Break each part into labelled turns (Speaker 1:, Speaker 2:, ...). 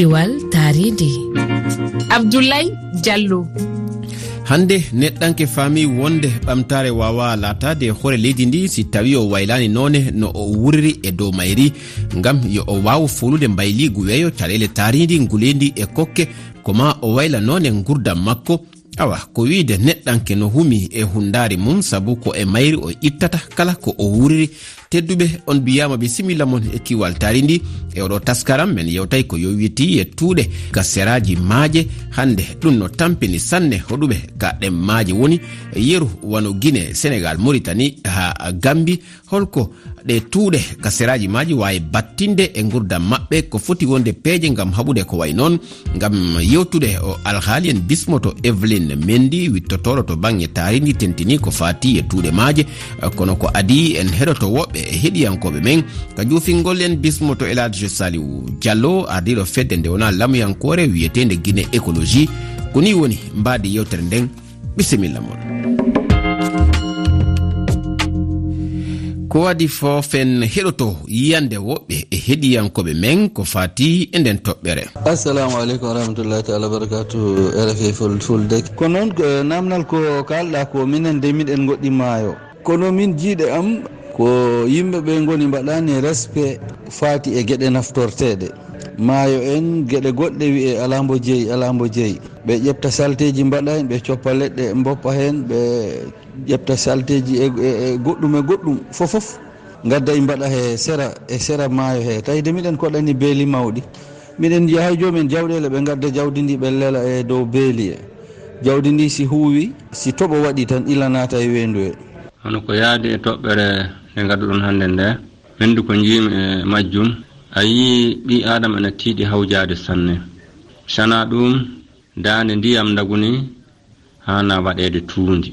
Speaker 1: kewal taaride
Speaker 2: abdoulaye diallo.
Speaker 3: Hande neɗɗanke faami wonde ɓamtare wawa latade hoore leydi ndi si tawi o waylani none no o wuriri e dow mayri gam yo o wawa folude mbayligu weeyo caɗele taaridi nguleydi e kokke koma o wayla none gurdam makko. Awa ko wiide neɗɗanke no humi e hundari mum saabu ko e mayri o ittata kala ko o wuriri. tedduɓe on mbiyama ɓe similla mon e kiwal tari ndi. E oɗo taskaram men yewtay ko yowiti e tuuɗe gasseraji maaje. Hande ɗum no tampini sanne hoɗuɓe ga ɗen maaje woni. Yeru wano guine sénégal maritani ha gambi holko ɗe tuuɗe kaseraji maji wawi battinde e gurdam maɓɓe ko foti wonde peeje gam haɓude ko way noon. Gam yewtude o alhaali en bismoto evelyn mendi wittotoɗo to banggue taridi tentini ko fati e tuuɗe maaje. Kono ko adi en heɗoto woɓɓe e heɗiyankoɓe men. Ka jufingol en bismoto elage saliw diallo ardiɗo fedde nde wona lamuyankore wiyetede guine écologie. Koni woni mbadi yewtere nden bisimilla moon ko wadi fofen heɗoto yiyande woɓɓe e heɗiyankoɓe men ko fati e nden toɓɓere.
Speaker 4: Assalamu aleykum warahmatullahi taala wabarakatuh rfi fuldek ko noon namdal ko kalɗa ko minen de miɗen goɗɗi maayo. Kono min jiiɗe am ko yimɓe ɓe goni mbaɗani respect faati e gueɗe naftorteɗe maayo en gueɗe goɗɗe wiye alambo jeeyi alambo jeeyi ɓe ƴefta salteji mbaɗani ɓe coppa leɗɗe mboppa hen ɓe ƴefta salteji e, e, e goɗɗum e goɗɗum fofof. Gadda e mbaɗa he sera e sera maayo he. Tawide miɗen koɗani beeli mawɗi. Miɗen yahay jomumen jawɗele ɓe gadda jawdi ndi ɓe lela e dow beeli e. Jawdi ndi si huuwi si toɓo waɗi tan ilanata e wendu he
Speaker 5: hono ko yaadi e toɓɓere e gaddu ɗon hannde nde. Henndu ko njiyimi e majjum. A yii ɓi adama ene tiiɗi hawjaade sanne. Sana ɗum daande ndiyam ndaguni hana waɗeede tuundi.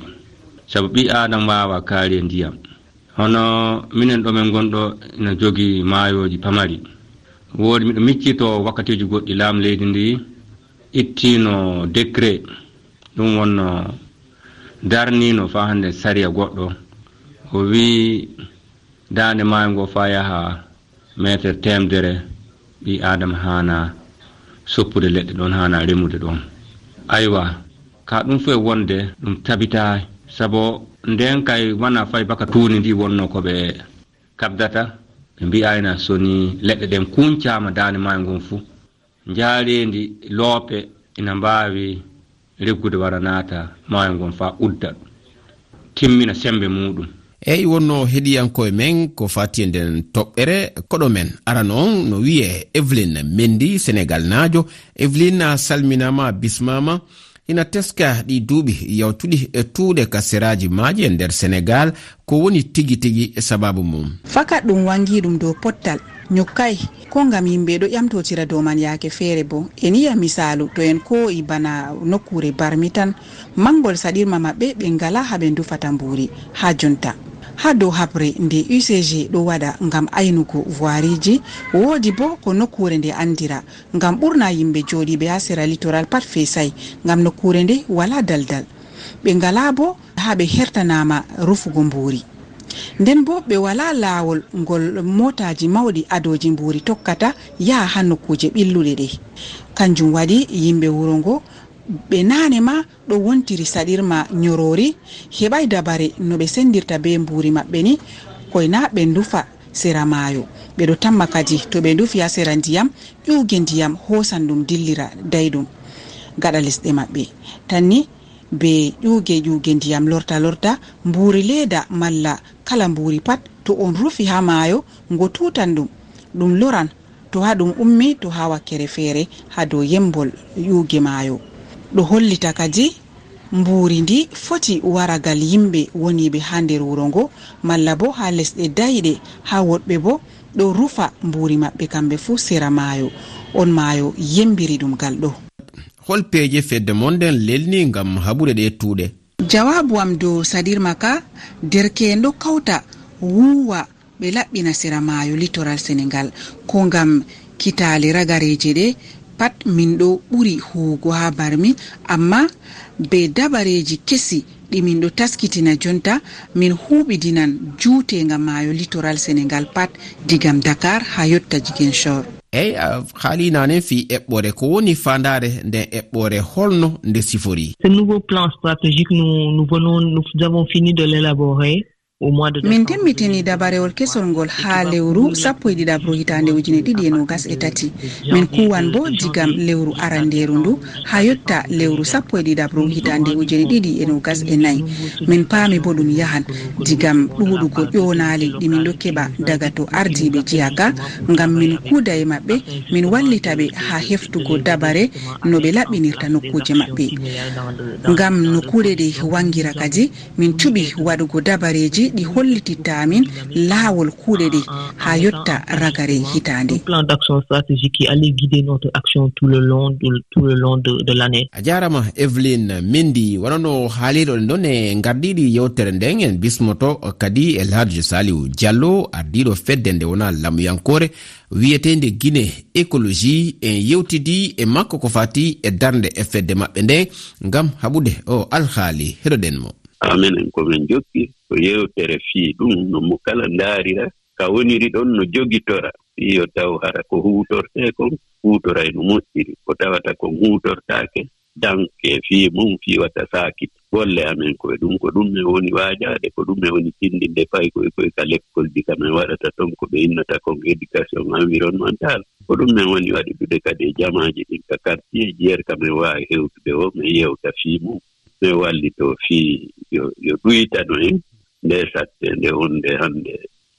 Speaker 5: Sabu ɓi adama waawa kaari e ndiyam. Hono minen ɗo men gonɗo ina jogii maayooji pamari. Woodi miɗo miccito wakkatiiji goɗɗi laam leydi ndi ittiino décret ɗum wonno darniino faa hannde sariya goɗɗo. o wii daande maayo ngo faa yaha métre temdere ɓi adama haana soppude leɗɗe ɗon haana remude ɗon aywa ka ɗum foye wonde ɗum tabitaay saabu nden kay wona fay baka tuuni ndi wonno ko ɓe kabdata ɓe mbiyayna soni leɗɗe ɗen kuncama daande maayo ngon fuu. Jaarendi loope ina mbaawi reggude wara naata maayo ngon faa udda. Timmina sembe muɗum
Speaker 3: eyi wonno heɗiyankoye men ko fati e nden toɓɓere. Koɗo men aran on no wiye evelyn mendi sénégal najo evelyn salminama bismama. Ina teska ɗi duuɓi yawtuɗi e tuuɗe kaseraji maaji e nder sénégal. Ko woni tigi tigi e sababu mum.
Speaker 6: Fakat ɗum wangi ɗum dow pottal. Ñukkay ko gam yimɓe ɗo ƴamtotira dow man yaake feere bo. En yiya misalu to en ko'i bana nokkure barmi tan. Mangol saɗirma maɓɓe ɓe ngala haɓe dufata mburi ha jonta. ha dow habre nde ucg ɗo waɗa ngam aynugo voiriji. Woodi bo ko nokkure nde andira. Ngam ɓurna yimɓe jooɗiɓe ha sera littoral pat fesay ngam nokkure nde wala daldal. Ɓe ngala bo ha ɓe hertanama rufugo mbuuri. Nden bo ɓe wala laawol ngol motaji mawɗi adoji mbuuri tokkata yaha ha nokkuje ɓilluɗe ɗe. Kanjum waɗi yimɓe wuro ngo ɓe nane ma ɗo wontiri saɗirma nyorori heɓai dabare no ɓe sendirta be mburi maɓɓe ni koyna ɓe dufa sera maayo. Ɓeɗo tamma kadi to ɓe dufi ha sera ndiyam ƴuge ndiyam hosan ɗum dillira dayɗum gaɗa lesɗe maɓɓe. Tanni be ƴuge ƴuge ndiyam lorta lorta mburi leeda malla kala mburi pat to on rufi ha maayo ngo tutan ɗum ɗum loran to ha ɗum ummi to ha wakkere feere ha dow yembol ƴuge maayo. ɗo hollita kadi mburi ndi foti waragal yimɓe woniɓe ha nder wuro ngo. Malla bo ha lesɗe dayɗe ha woɗɓe bo ɗo rufa mburi maɓɓe kamɓe fuu sera maayo. On maayo yembiri ɗum gal ɗo.
Speaker 3: Hol peeje fedde monden lelni ngam haɓude ɗe tuuɗe.
Speaker 6: Jawabu am dow sadir maka derke'en ɗo kawta wuwa ɓe laɓɓina sera maayo littoral sénégal ko ngam kitali ragareje ɗe min ɗo ɓuri huwugo ha barmin amma be dabareji kesi ɗi min ɗo taskitina jonta min huɓidinan juutega maayo littoral sénégal pat digam dakar ha yotta jiguen chor
Speaker 3: eyi haali nane fi eɓɓore ko woni fandare nden eɓɓore holno nde sifori.
Speaker 1: Ce nouveau plan stratégique nous nous venons nous avons fini de l'élaborer.
Speaker 6: min timmitini dabarewol kesol ngol ha lewru sappo e ɗiɗabro hitande ujune ɗiɗi e nogas e tati. min kuwan bo digam lewru aranderu ndu ha yotta lewru sappo e ɗiɗabro hitande ujune ɗiɗi e nogas e nayi min paami bo ɗum yahan digam ɗuɗugo ƴonali ɗimin ɗo keɓa daga to ardiɓe jiya ka ngam min kuuda e maɓɓe min wallita ɓe ha heftugo dabare no ɓe laɓɓinirta nokkuje maɓɓe. ngam nokkure ɗe wangira kadi min cuɓi waɗugo dabareji ɗi hollititta amin laawol kuuɗe ɗe ha yotta ragare hitande
Speaker 1: plan d' action stratégique alle guider notre action tout le long tout le long de l' année
Speaker 3: a jarama evelyn mendi wonano haaliɗo ɗon e gardiɗi yewtere nden en bismoto kadi elhadji saliou diallo ardiɗo fedde nde wona lamuyankore wiyetede guine écologie en yewtidi e makko ko fati e darde e fedde maɓɓe nde gam haɓude o alhaali heɗoɗen mo.
Speaker 7: Amin en komin jokki. ko yewtere fii ɗum no mo kala ndaarira ka woniri ɗon no jogitora. Fiyo taw hara ko huutortee kon huutoray no moƴƴiri. Ko tawata kon huutortaake danke fii mum fiiwata saakit golle amen koye ɗum ko ɗum e woni waajaade ko ɗum e woni tindinde pay koye koye ka lekkol di ka kamen waɗata ton ko ɓe innata kon éducation environnemental ko ɗum min woni waɗiɗude kadi e jamaaji ɗin ka quartier jeer ka kamin waawi heewtude o min yewta fii mum. Min wallitoo fii yo ɗuytano en. nde satte nde hunde hannde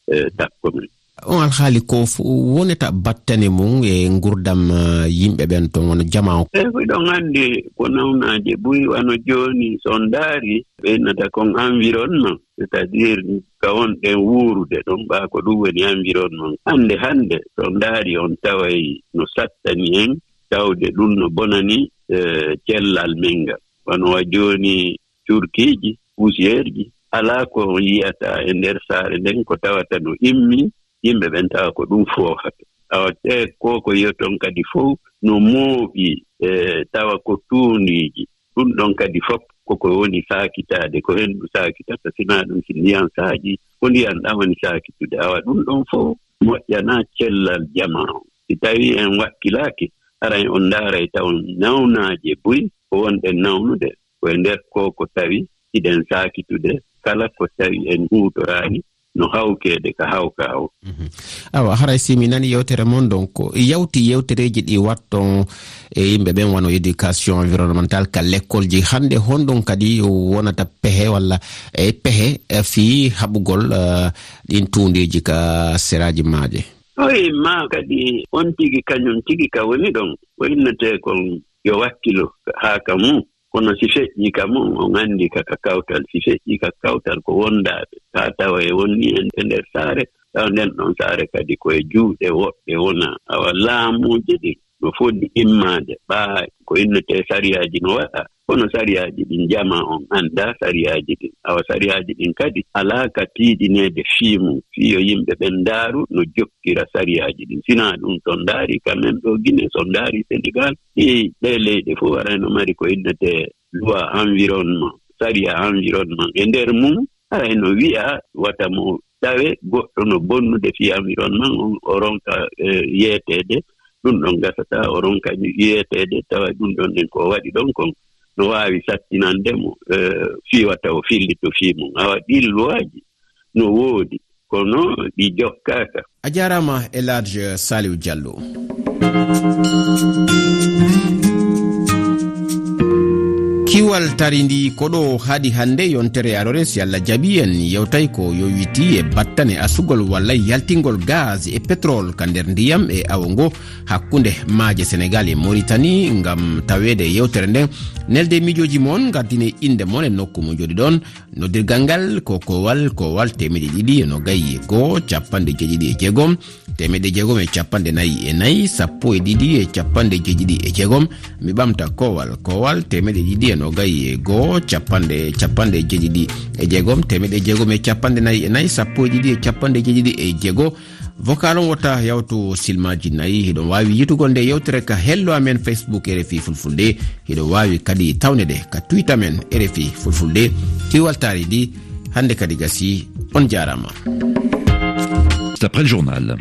Speaker 7: e takko men.
Speaker 3: On alhaali ko wonata battane mum e gurdam uh, yimɓe ɓen to wono jama o?
Speaker 7: Eh, Eyi ko ɗon anndi ko nawnaaje ɓuri wano jooni son ndaari ɓeynata kon environnement c' est à dire ka wonɗen wuurude ɗon ɓaa ko ɗum woni environnement. Hannde hannde so ndaari on taway no sattani en tawde ɗum no bonani eh, cellal men ngal wano wa jooni curkiiji poussiére ji alaa ko yiyata e ndeer saare nden ko tawata no immi yimɓe ɓen tawa ko ɗum foofata awa te ko ko yiyoton kadi fof no mooɓi e tawa ko tuundiiji ɗum ɗon kadi fof koko woni saakitaade ko henndu saakitata sinaa ɗum si ndiyan saaji ko ndiyan ɗan woni saakitude. Awa ɗum ɗon fof moƴƴanaa cellal jama o si tawii en wakkilaaki aran on ndaara e taw nawnaaje boyi ko wonɗen nawnude. Koye ndeer ko ko tawi iɗen saakitude kala ko tawi en huutoraani no hawkeede ka hawka haw
Speaker 3: mhm. awa haray si mi nani yewtere mon donc yawti yewtereeji ɗi watton e yimɓe ɓen wano éducation environnemental ka l'école ji. Hannde honɗon kadi wonata pehe walla e pehe fii haɓugol eh, ɗin tundeji ka seraji maaje.
Speaker 7: Oyi ma kadi on tigi kañum tigi ka woni ɗon o innete kon yo wakkilo haa ka mum. kono si feƴƴi kam on anndi kaka kawtal si feƴƴi ka kawtal ko wondaaɓe haa tawa e wonni en e ndeer saare. Tawa nden ɗon saare kadi koye juuɗe woɗɓe wona. Awa laamuuje ɗin no foti immaade ɓaa ko innetee sariyaaji no waɗa. kono sariyaaji ɗin jama on annda sariyaaji ɗin awa sariyaaji ɗin kadi alaa ka tiiɗineede fii mum fiyo yimɓe ɓen ndaaru no jokkira sariyaaji ɗin. Sinaa ɗum so ndaari kamen ɗo gine so ndaari sénégal. I ɗee leyɗe fof arayno mari ko innete loi environnement sariya environnement. E ndeer mum arayno wi'a wata mo tawe goɗɗo no bonnude fi environnement on o ronka e, yeeteede. Ɗum ɗon gasata o ronka yeeteede tawa ɗum ɗon ɗen ko waɗi ɗon kon. no waawi sattinandemo e, fiiwata o fillito fiimu awa ɗin luwaaji no woodi kono ɗi jokkaaka.
Speaker 3: A jaaraama e large saliw diallo. kiwal tari ndi koɗo haaɗi hannde yontere arore si allah jaɓi en yewtay ko yowiti e battane asugol walla yaltingol gaz e pétrole ka nder ndiyam e awo ngo hakkunde maaje sénégal e maritani ngam tawede yewtere nden nelde mijoji moon gardine inde moon e nokku mo joɗi ɗon noddirgal ngal ko kowal kowal temeɗe ɗiɗi e nogayi e goo capanɗe jeeɗiɗi e jeegom. Temeɗe jeegom e capanɗe nayyi e nayyi sappo e ɗiɗi e capanɗe jeeɗiɗi e jeegom. Mi ɓamta kowal kowal temeɗe ɗiɗi e no nogayi e goho capanɗe capanɗe jeeɗiɗi e jeegom temeɗe e jeegom e capanɗe nayyi e nayyi sappo e ɗiɗi e capanɗe jeeɗiɗi e jeego. Vocal on wotta yawtu silmaji nayyi hiɗon wawi yitugol nde yewtere ka hello amen facebook rfi fulfulde hiɗon wawi kadi tawnede ka twitter men rfi fulfulde. Tiwaltari ɗi hande kadi gasi on jarama
Speaker 8: après le journal.